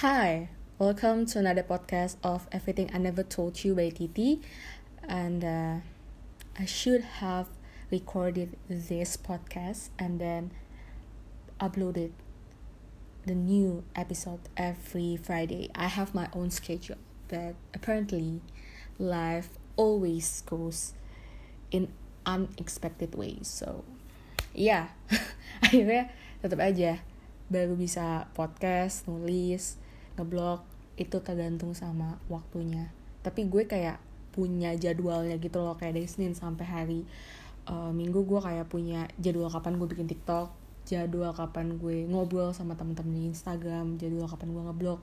Hi, welcome to another podcast of Everything I Never Told You by Titi. And uh, I should have recorded this podcast and then uploaded the new episode every Friday. I have my own schedule, but apparently, life always goes in unexpected ways. So, yeah, akhirnya tetap aja baru bisa podcast, nulis, ngeblog itu tergantung sama waktunya. Tapi gue kayak punya jadwalnya gitu loh kayak dari Senin sampai hari uh, Minggu gue kayak punya jadwal kapan gue bikin TikTok, jadwal kapan gue ngobrol sama temen-temen di Instagram, jadwal kapan gue ngeblog,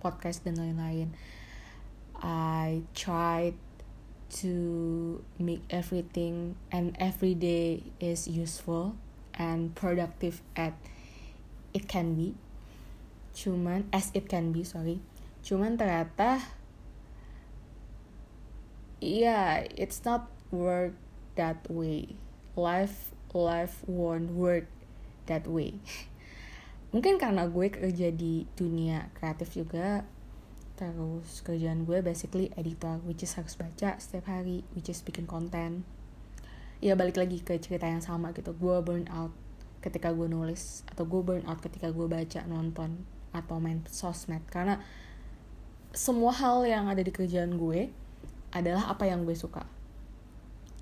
podcast dan lain-lain. I tried to make everything and every day is useful and productive at it can be cuman as it can be sorry. Cuman ternyata yeah it's not work that way. Life life won't work that way. Mungkin karena gue kerja di dunia kreatif juga terus kerjaan gue basically editor which is harus baca setiap hari which is bikin konten. Ya balik lagi ke cerita yang sama gitu. Gue burn out ketika gue nulis atau gue burn out ketika gue baca nonton atau main sosmed. Karena semua hal yang ada di kerjaan gue adalah apa yang gue suka.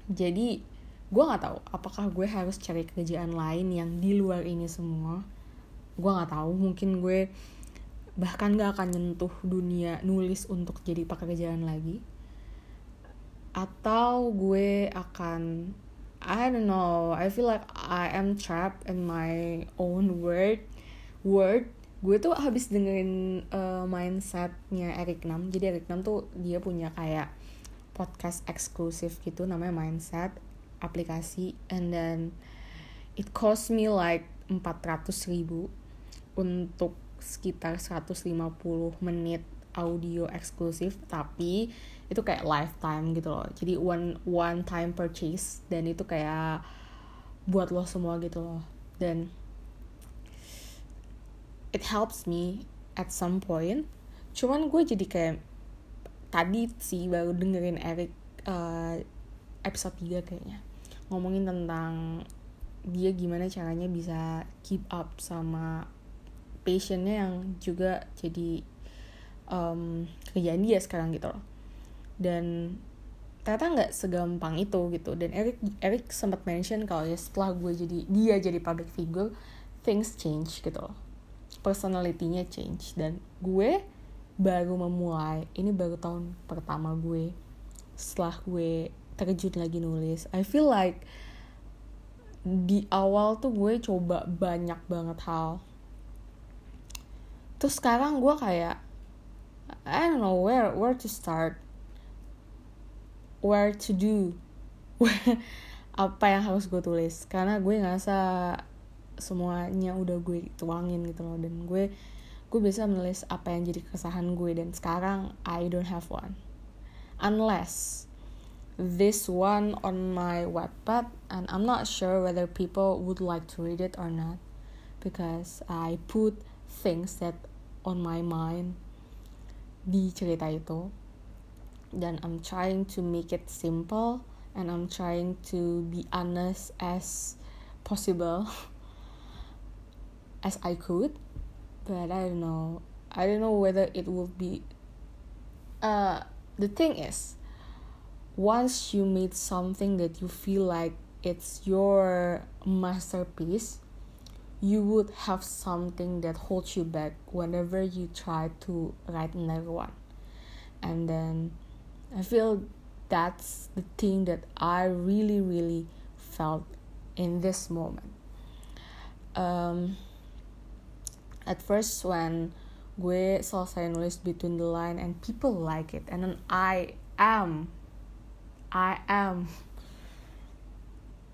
Jadi gue nggak tahu apakah gue harus cari kerjaan lain yang di luar ini semua. Gue nggak tahu. Mungkin gue bahkan gak akan nyentuh dunia nulis untuk jadi pekerjaan lagi. Atau gue akan I don't know I feel like I am trapped in my own word word gue tuh habis dengerin uh, mindsetnya Eric Nam. Jadi Eric Nam tuh dia punya kayak podcast eksklusif gitu namanya mindset aplikasi. And then it cost me like 400 ribu untuk sekitar 150 menit audio eksklusif tapi itu kayak lifetime gitu loh. Jadi one one time purchase dan itu kayak buat lo semua gitu loh. Dan it helps me at some point. Cuman gue jadi kayak tadi sih baru dengerin Eric uh, episode 3 kayaknya. Ngomongin tentang dia gimana caranya bisa keep up sama passionnya yang juga jadi um, kerjaan dia sekarang gitu loh. Dan ternyata nggak segampang itu gitu. Dan Eric Eric sempat mention kalau ya setelah gue jadi dia jadi public figure things change gitu loh personality-nya change. Dan gue baru memulai ini baru tahun pertama gue. Setelah gue terjun lagi nulis I feel like di awal tuh gue coba banyak banget hal. Terus sekarang gue kayak I don't know where where to start? Where to do? Apa yang harus gue tulis? Karena gue ngerasa semuanya udah gue tuangin gitu loh. Dan gue gue bisa menulis apa yang jadi keresahan gue. Dan sekarang I don't have one. Unless this one on my webpad and I'm not sure whether people would like to read it or not. Because I put things that on my mind di cerita itu. Dan I'm trying to make it simple and I'm trying to be honest as possible as I could but I don't know I don't know whether it will be uh the thing is once you made something that you feel like it's your masterpiece you would have something that holds you back whenever you try to write another one and then I feel that's the thing that I really, really felt in this moment. Um, at first, when gue selesai nulis between the line and people like it, and then I am, I am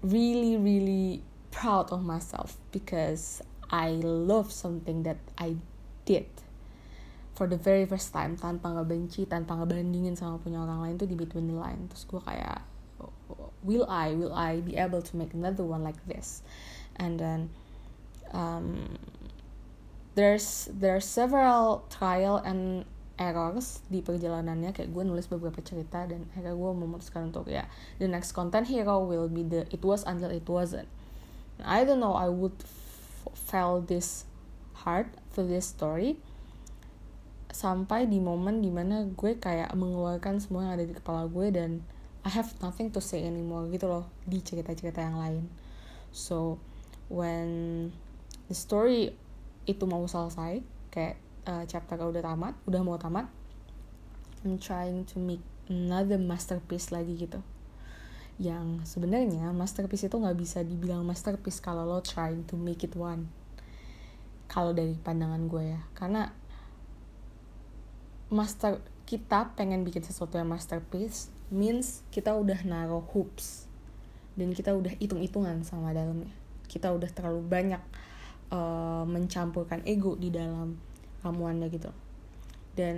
really, really proud of myself because I love something that I did for the very first time tanpa ngebenci tanpa ngebandingin sama punya orang lain tuh di between the line. Terus gue kayak will I will I be able to make another one like this? And then um, there's there's several trial and errors di perjalanannya. Kayak gue nulis beberapa cerita dan akhirnya gue memutuskan untuk ya the next content hero will be the it was until it wasn't. I don't know I would feel this hard for this story sampai di momen di mana gue kayak mengeluarkan semua yang ada di kepala gue dan I have nothing to say anymore gitu loh di cerita-cerita yang lain. So when the story itu mau selesai kayak uh, chapter udah tamat udah mau tamat I'm trying to make another masterpiece lagi gitu. Yang sebenarnya masterpiece itu nggak bisa dibilang masterpiece kalau lo trying to make it one. Kalau dari pandangan gue ya karena master kita pengen bikin sesuatu yang masterpiece means kita udah naruh hoops. Dan kita udah hitung-hitungan sama dalamnya. Kita udah terlalu banyak uh, mencampurkan ego di dalam ramuannya gitu. Dan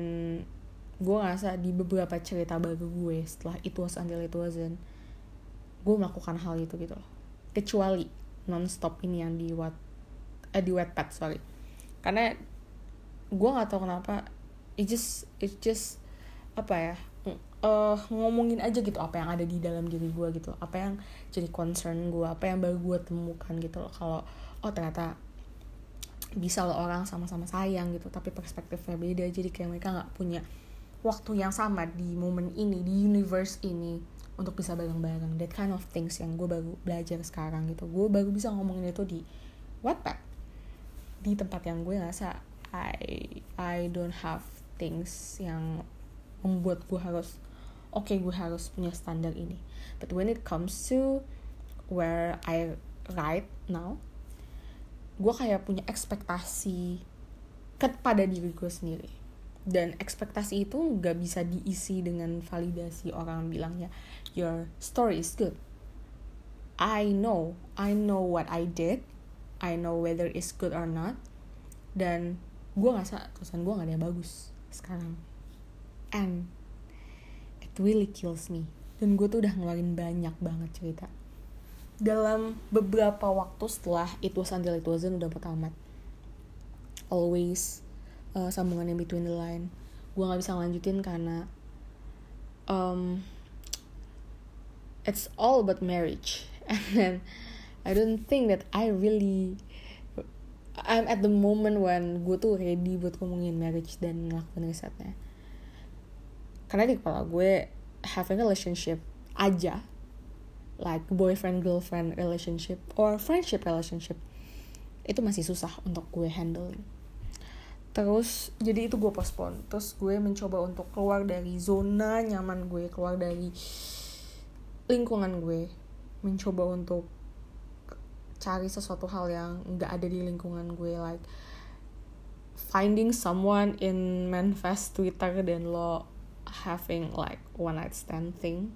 gue ngerasa di beberapa cerita baru gue setelah itu was until it wasn't gue melakukan hal itu gitu loh. Kecuali nonstop ini yang di what eh, di wetpad sorry. Karena gue nggak tahu kenapa it just it just apa ya uh, ngomongin aja gitu apa yang ada di dalam diri gue gitu. Apa yang jadi concern gue apa yang baru gue temukan gitu loh. Kalau oh ternyata bisa loh orang sama-sama sayang gitu tapi perspektifnya beda. Jadi kayak mereka nggak punya waktu yang sama di momen ini di universe ini untuk bisa bareng-bareng. That kind of things yang gue baru belajar sekarang gitu. Gue baru bisa ngomongin itu di Wattpad di tempat yang gue ngerasa I I don't have things yang membuat gue harus oke okay, gue harus punya standar ini. But when it comes to where I write now gue kayak punya ekspektasi kepada diri gue sendiri. Dan ekspektasi itu gak bisa diisi dengan validasi orang bilangnya your story is good. I know I know what I did. I know whether it's good or not. Dan gue ngerasa tulisan gue gak ada yang bagus sekarang. And it really kills me. Dan gue tuh udah ngeluarin banyak banget cerita dalam beberapa waktu setelah itu until it wasn't udah pertama always uh, sambungan in between the line. Gue nggak bisa ngelanjutin karena um, it's all about marriage. And then I don't think that I really I'm at the moment when gue tuh ready buat ngomongin marriage dan ngelakuin risetnya. Karena di kepala gue having a relationship aja like boyfriend girlfriend relationship or friendship relationship itu masih susah untuk gue handling terus jadi itu gue postpone. Terus gue mencoba untuk keluar dari zona nyaman gue keluar dari lingkungan gue mencoba untuk cari sesuatu hal yang nggak ada di lingkungan gue like finding someone in manifest Twitter dan lo having like one night stand thing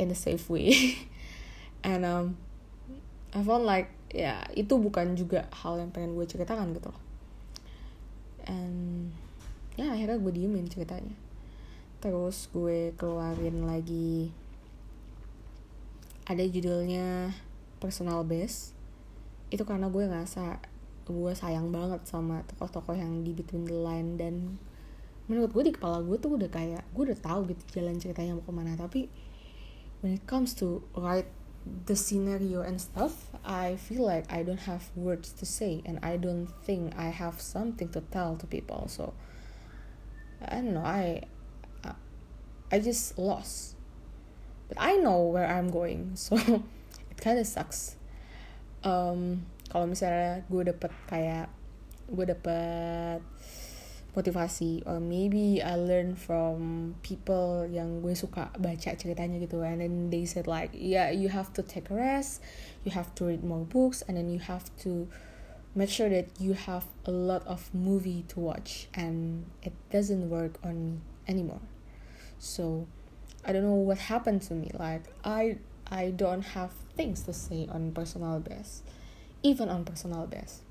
in a safe way. And um, I found like ya itu bukan juga hal yang pengen gue ceritakan gitu loh. And ya akhirnya gue diemin ceritanya. Terus gue keluarin lagi ada judulnya personal base. Itu karena gue ngerasa gue sayang banget sama tokoh-tokoh yang di between the line dan menurut gue di kepala gue tuh udah kayak gue udah tahu gitu jalan ceritanya mau ke mana. Tapi when it comes to write the scenario and stuff i feel like i don't have words to say and i don't think i have something to tell to people so i don't know i i just lost. But i know where i'm going so it kind of sucks. Um kalau misalnya gue dapet kayak gue dapet motivasi or maybe I learn from people yang gue suka baca ceritanya gitu. And then they said like yeah you have to take a rest you have to read more books and then you have to make sure that you have a lot of movie to watch. And it doesn't work on me anymore. So I don't know what happened to me. Like I I don't have things to say on personal best even on personal best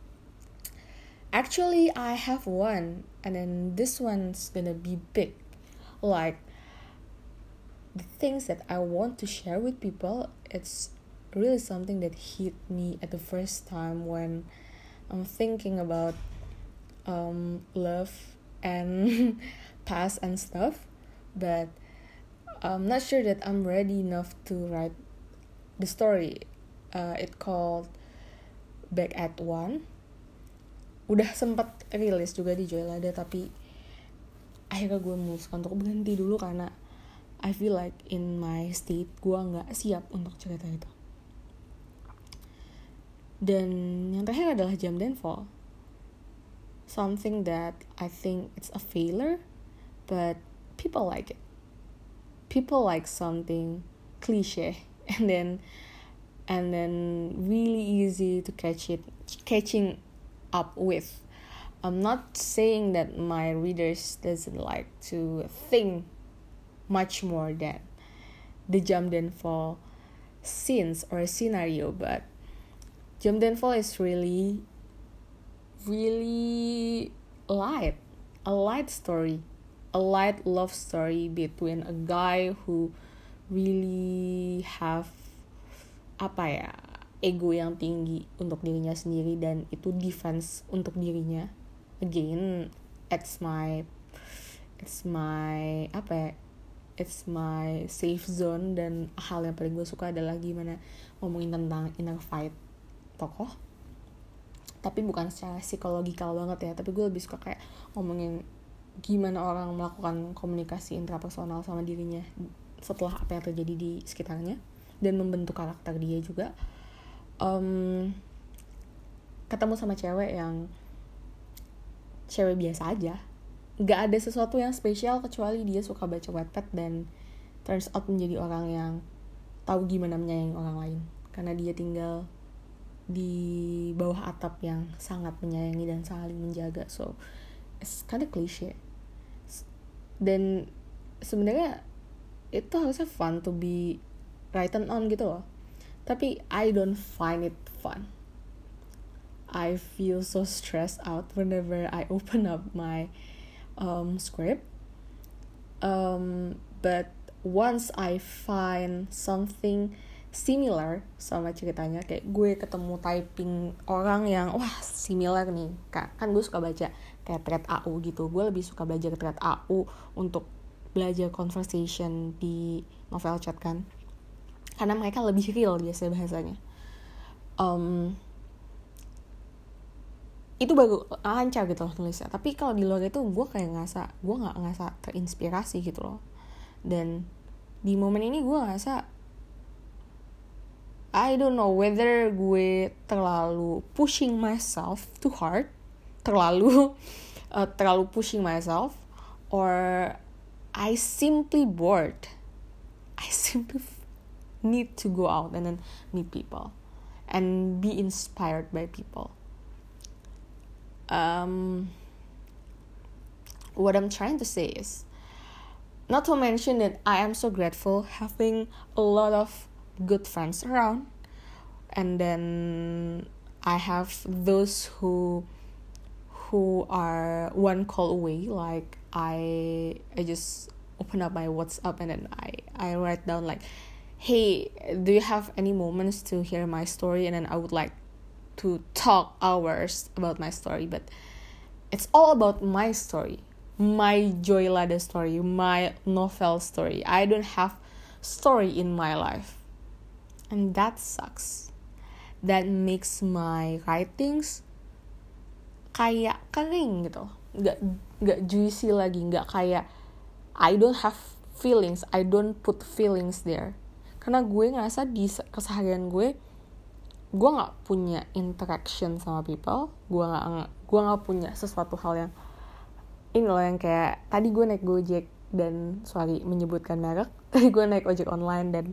Actually, I have one, and then this one's gonna be big. Like, the things that I want to share with people, it's really something that hit me at the first time when I'm thinking about um, love and past and stuff but I'm not sure that I'm ready enough to write the story uh, it called Back at One udah sempat rilis juga di Joylada tapi akhirnya gue memutuskan untuk berhenti dulu karena I feel like in my state gue nggak siap untuk cerita itu. Dan yang terakhir adalah Jam dan Fall something that I think it's a failure but people like it. People like something cliche and then and then really easy to catch it catching up with. I'm not saying that my readers doesn't like to think much more than the jump and fall scenes or scenario but jump and fall is really really light a light story a light love story between a guy who really have apa ya ego yang tinggi untuk dirinya sendiri dan itu defense untuk dirinya. Again it's my it's my apa ya it's my safe zone dan hal yang paling gue suka adalah gimana ngomongin tentang inner fight tokoh. Tapi bukan secara psikologikal banget ya tapi gue lebih suka kayak ngomongin gimana orang melakukan komunikasi intrapersonal sama dirinya setelah apa yang terjadi di sekitarnya dan membentuk karakter dia juga um, ketemu sama cewek yang cewek biasa aja. Nggak ada sesuatu yang spesial kecuali dia suka baca Wattpad dan turns out menjadi orang yang tahu gimana menyayangi orang lain. Karena dia tinggal di bawah atap yang sangat menyayangi dan saling menjaga. So it's kind of cliche. Dan sebenarnya itu harusnya fun to be written on gitu loh tapi I don't find it fun. I feel so stressed out whenever I open up my um, script. Um, but once I find something similar sama ceritanya kayak gue ketemu typing orang yang wah similar nih. Kan gue suka baca kayak thread AU gitu. Gue lebih suka belajar thread AU untuk belajar conversation di novel chat kan karena mereka lebih real biasanya bahasanya. Um, itu baru lancar gitu loh tulisnya tapi kalau di luar itu gue kayak ngerasa gue nggak ngerasa terinspirasi gitu loh. Dan di momen ini gue ngerasa I don't know whether gue terlalu pushing myself too hard terlalu uh, terlalu pushing myself or I simply bored. I simply need to go out and then meet people and be inspired by people. Um, what I'm trying to say is not to mention that I am so grateful having a lot of good friends around, and then I have those who who are one call away. Like I I just open up my WhatsApp and then I I write down like hey, do you have any moments to hear my story? And then I would like to talk hours about my story, but it's all about my story, my Joy Lada story, my novel story. I don't have story in my life. And that sucks. That makes my writings kayak kering gitu. Gak, gak juicy lagi, gak kayak I don't have feelings, I don't put feelings there karena gue ngerasa di keseharian gue gue nggak punya interaction sama people. Gue nggak gue nggak punya sesuatu hal yang ini loh yang kayak tadi gue naik gojek dan sorry menyebutkan merek. Tadi gue naik ojek online dan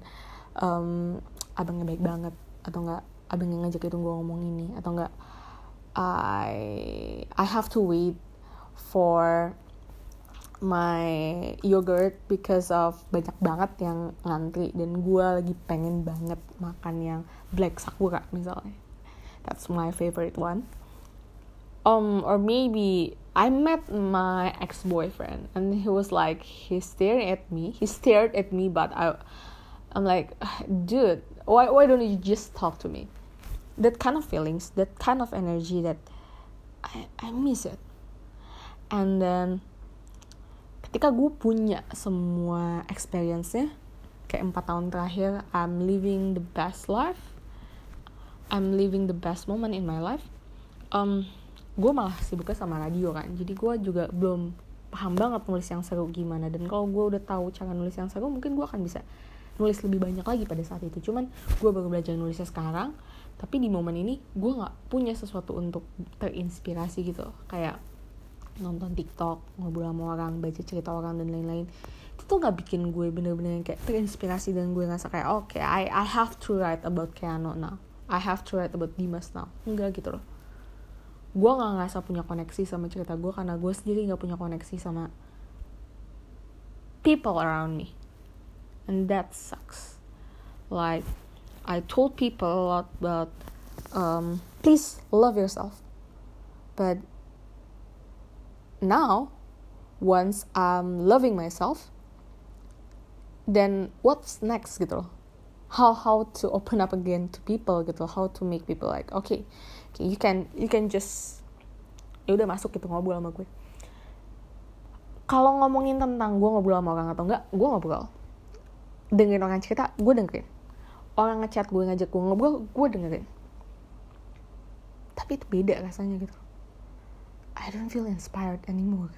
um, abangnya baik banget. Atau enggak abang yang ngajak itu gue ngomong ini. Atau enggak I I have to wait for my yogurt because of banyak banget yang ngantri dan gue lagi pengen banget makan yang black sakura misalnya. That's my favorite one. Um or maybe I met my ex boyfriend and he was like he staring at me he stared at me but I I'm like dude why why don't you just talk to me? That kind of feelings that kind of energy that I I miss it. And then ketika gue punya semua experience-nya kayak empat tahun terakhir I'm living the best life. I'm living the best moment in my life. Um, gue malah sibuknya sama radio kan. Jadi gue juga belum paham banget nulis yang seru gimana. Dan kalau gue udah tahu cara nulis yang seru mungkin gue akan bisa nulis lebih banyak lagi pada saat itu. Cuman gue baru belajar nulisnya sekarang. Tapi di momen ini gue nggak punya sesuatu untuk terinspirasi gitu. Kayak nonton TikTok ngobrol sama orang baca cerita orang dan lain-lain. Itu tuh nggak bikin gue bener-bener kayak terinspirasi dan gue ngerasa kayak oke okay, I I have to write about Keanu now. I have to write about Dimas now. Enggak gitu loh. Gue nggak ngerasa punya koneksi sama cerita gue karena gue sendiri nggak punya koneksi sama people around me. And that sucks. Like I told people a lot about um, please love yourself. But now once I'm loving myself then what's next gitu loh? How how to open up again to people gitu how to make people like okay, okay you can you can just ya udah masuk gitu ngobrol sama gue. Kalau ngomongin tentang gue ngobrol sama orang atau enggak gue ngobrol. Dengerin orang cerita gue dengerin. Orang ngechat gue ngajak gue ngobrol gue dengerin. Tapi itu beda rasanya gitu I don't feel inspired anymore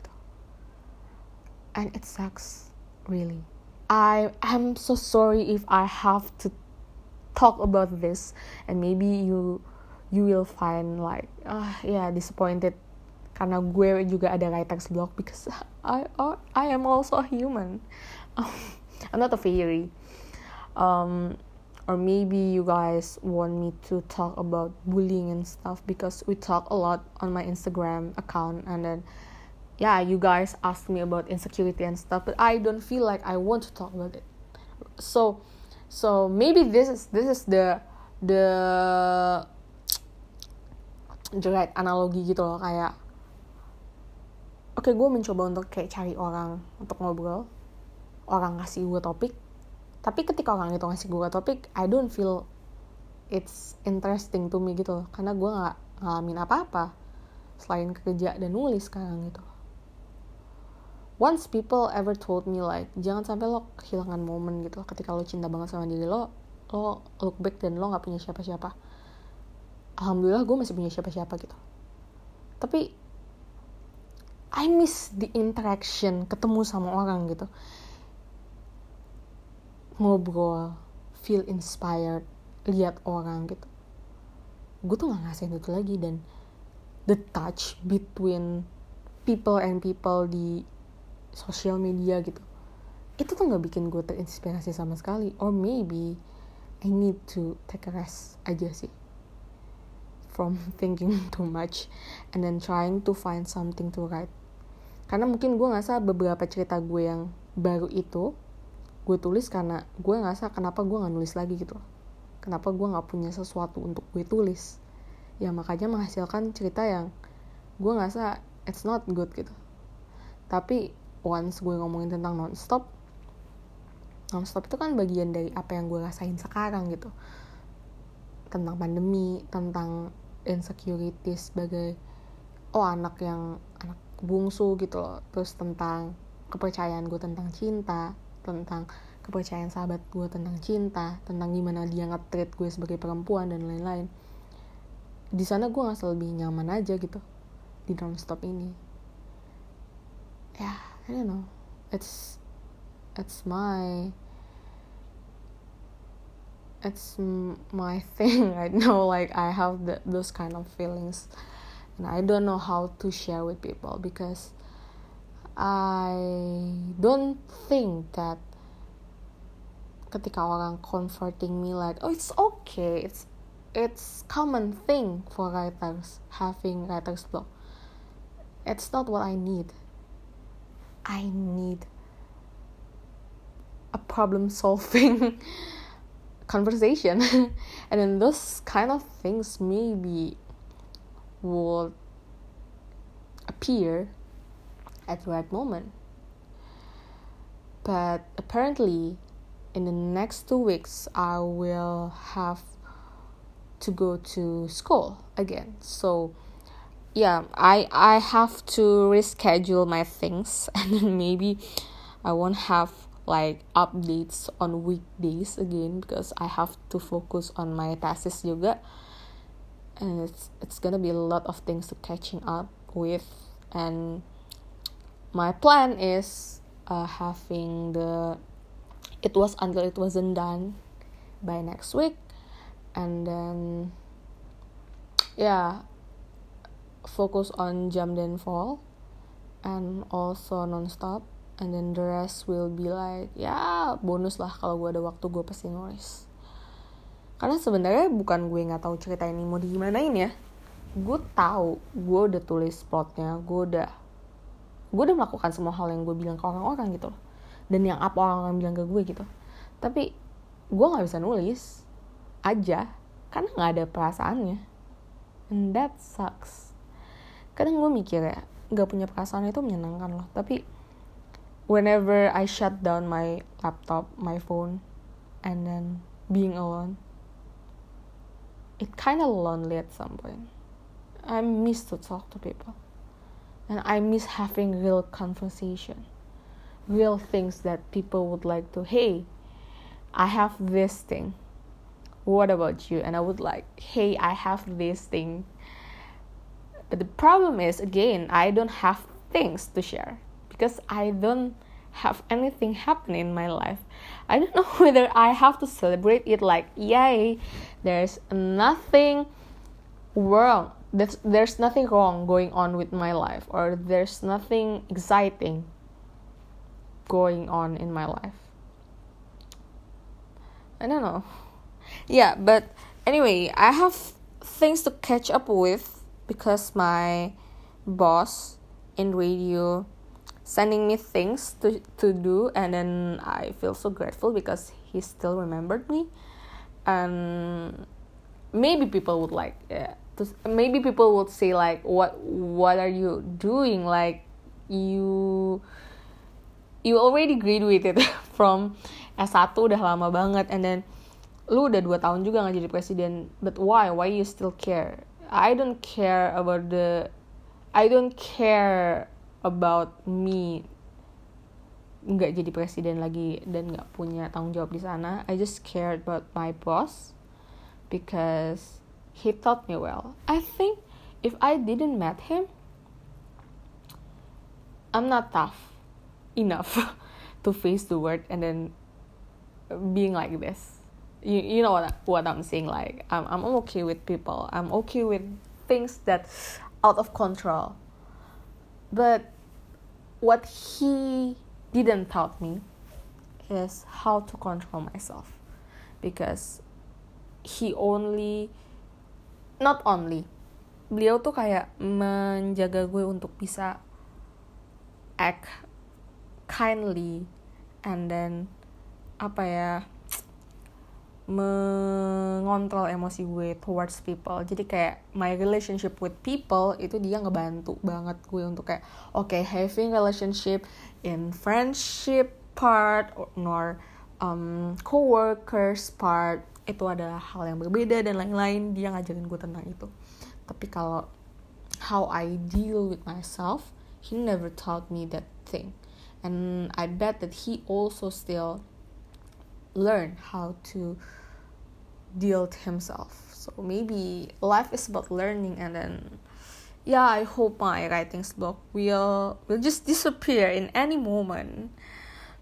and it sucks really. I am so sorry if I have to talk about this and maybe you you will find like uh, yeah disappointed. Karena gue juga ada writer's block because I I, I am also a human. I'm not a fairy. Um, or maybe you guys want me to talk about bullying and stuff because we talk a lot on my Instagram account and then yeah, you guys ask me about insecurity and stuff, but I don't feel like I want to talk about it. So, so maybe this is this is the the the right analogi gitu loh kayak oke okay, gue mencoba untuk kayak cari orang untuk ngobrol orang ngasih gue topik tapi ketika orang itu ngasih gue topik I don't feel it's interesting to me gitu karena gue nggak ngalamin apa-apa selain kerja dan nulis sekarang gitu. Once people ever told me like jangan sampai lo kehilangan momen gitu ketika lo cinta banget sama diri lo lo look back dan lo nggak punya siapa-siapa. Alhamdulillah gue masih punya siapa-siapa gitu. Tapi I miss the interaction ketemu sama orang gitu ngobrol feel inspired lihat orang gitu. Gue tuh nggak ngasihin itu lagi dan the touch between people and people di sosial media gitu itu tuh nggak bikin gue terinspirasi sama sekali. Or maybe I need to take a rest aja sih from thinking too much and then trying to find something to write. Karena mungkin gue ngerasa beberapa cerita gue yang baru itu gue tulis karena gue ngerasa kenapa gue nggak nulis lagi gitu. Kenapa gue nggak punya sesuatu untuk gue tulis. Ya makanya menghasilkan cerita yang gue ngerasa it's not good gitu. Tapi once gue ngomongin tentang nonstop nonstop itu kan bagian dari apa yang gue rasain sekarang gitu. Tentang pandemi tentang insecurity sebagai oh anak yang anak bungsu gitu loh. Terus tentang kepercayaan gue tentang cinta tentang kepercayaan sahabat gue tentang cinta tentang gimana dia nge-treat gue sebagai perempuan dan lain-lain di sana gue nggak lebih nyaman aja gitu di nonstop ini ya yeah I don't know. It's it's my it's my thing right now. Like I have the, those kind of feelings, and I don't know how to share with people because I don't think that ketika orang comforting me like oh it's okay. It's it's common thing for writers having writer's block. It's not what I need. I need a problem solving conversation. and then those kind of things maybe would appear at the right moment. But apparently, in the next two weeks, I will have to go to school again. So, yeah i i have to reschedule my things and then maybe i won't have like updates on weekdays again because i have to focus on my tasks yoga and it's it's gonna be a lot of things to catching up with and my plan is uh, having the it was until it wasn't done by next week. And then yeah focus on jump then fall and also non-stop. And then the rest will be like ya bonus lah kalau gue ada waktu gue pasti nulis. Karena sebenarnya bukan gue nggak tahu cerita ini mau digimanain ya. Gue tahu gue udah tulis plotnya gue udah gue udah melakukan semua hal yang gue bilang ke orang-orang gitu loh. Dan yang apa orang-orang bilang ke gue gitu. Tapi gue nggak bisa nulis aja karena nggak ada perasaannya. And that sucks. Kadang gue mikir ya nggak punya perasaan itu menyenangkan loh. Tapi whenever I shut down my laptop, my phone, and then being alone, it kind of lonely at some point. I miss to talk to people, and I miss having real conversation, real things that people would like to. Hey, I have this thing. What about you? And I would like, hey, I have this thing. But the problem is, again, I don't have things to share because I don't have anything happen in my life. I don't know whether I have to celebrate it like, yay, there's nothing wrong. There's, there's nothing wrong going on with my life, or there's nothing exciting going on in my life. I don't know. Yeah, but anyway, I have things to catch up with because my boss in radio sending me things to to do and then I feel so grateful because he still remembered me and maybe people would like yeah, maybe people would say like what what are you doing? Like you you already graduated from S1 udah lama banget and then lu udah dua tahun juga nggak jadi presiden. But why? Why you still care? I don't care about the I don't care about me nggak jadi presiden lagi dan nggak punya tanggung jawab di sana. I just cared about my boss because he taught me well. I think if I didn't met him I'm not tough enough to face the world and then being like this. You, you know what, what I'm saying? Like I'm, I'm okay with people. I'm okay with things that out of control. But what he didn't taught me is how to control myself. Because he only not only. Beliau tuh kayak menjaga gue untuk bisa act kindly and then apa ya mengontrol emosi gue towards people. Jadi kayak my relationship with people itu dia ngebantu banget gue untuk kayak oke okay, having relationship in friendship part or um, coworkers part itu ada hal yang berbeda dan lain-lain dia ngajarin gue tentang itu. Tapi kalau how I deal with myself he never taught me that thing. And I bet that he also still learn how to deal himself. So maybe life is about learning and then yeah i hope my writing's block will will just disappear in any moment.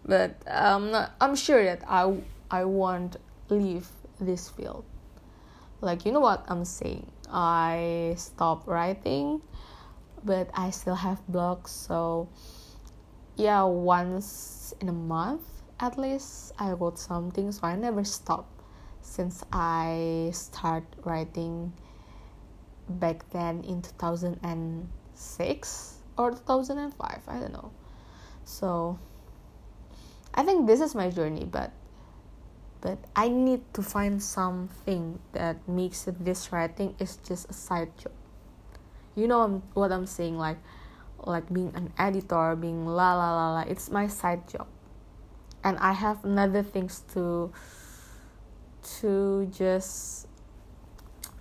But i'm not i'm sure that i i won't leave this field like you know what i'm saying i stopped writing but i still have blogs so yeah once in a month at least I wrote something, so I never stop since I start writing back then in 2006 or 2005, I don't know. So I think this is my journey, but but I need to find something that makes this writing is just a side job. You know what I'm saying, like like being an editor, being la la la la. It's my side job and I have another things to to just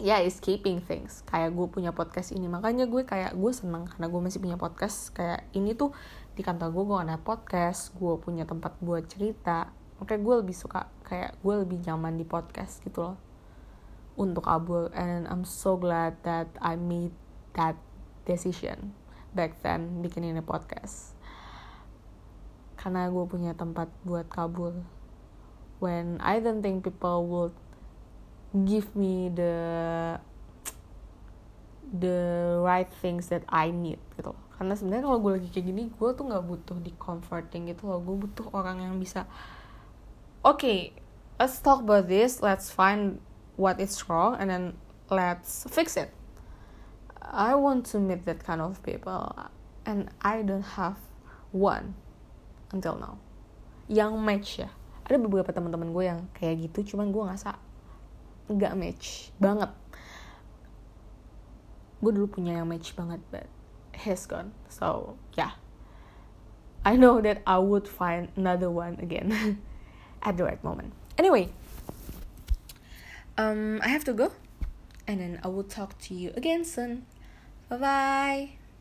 ya yeah, escaping things kayak gue punya podcast ini makanya gue kayak gue seneng karena gue masih punya podcast kayak ini tuh di kantor gue gue ada podcast gue punya tempat buat cerita makanya gue lebih suka kayak gue lebih nyaman di podcast gitu loh. Untuk abul and I'm so glad that I made that decision back then bikin ini podcast. Karena gue punya tempat buat kabul. When I don't think people would give me the the right things that I need gitu karena sebenarnya kalau gue lagi kayak gini gue tuh nggak butuh di comforting gitu loh. Gue butuh orang yang bisa okay, let's talk about this. Let's find what is wrong and then let's fix it. I want to meet that kind of people and I don't have one until now. Yang match ya. Ada beberapa teman-teman gue yang kayak gitu cuman gue nggak nggak match banget. Gue dulu punya yang match banget but he's gone. So yeah. I know that I would find another one again at the right moment. Anyway. Um I have to go. And then I will talk to you again soon. Bye bye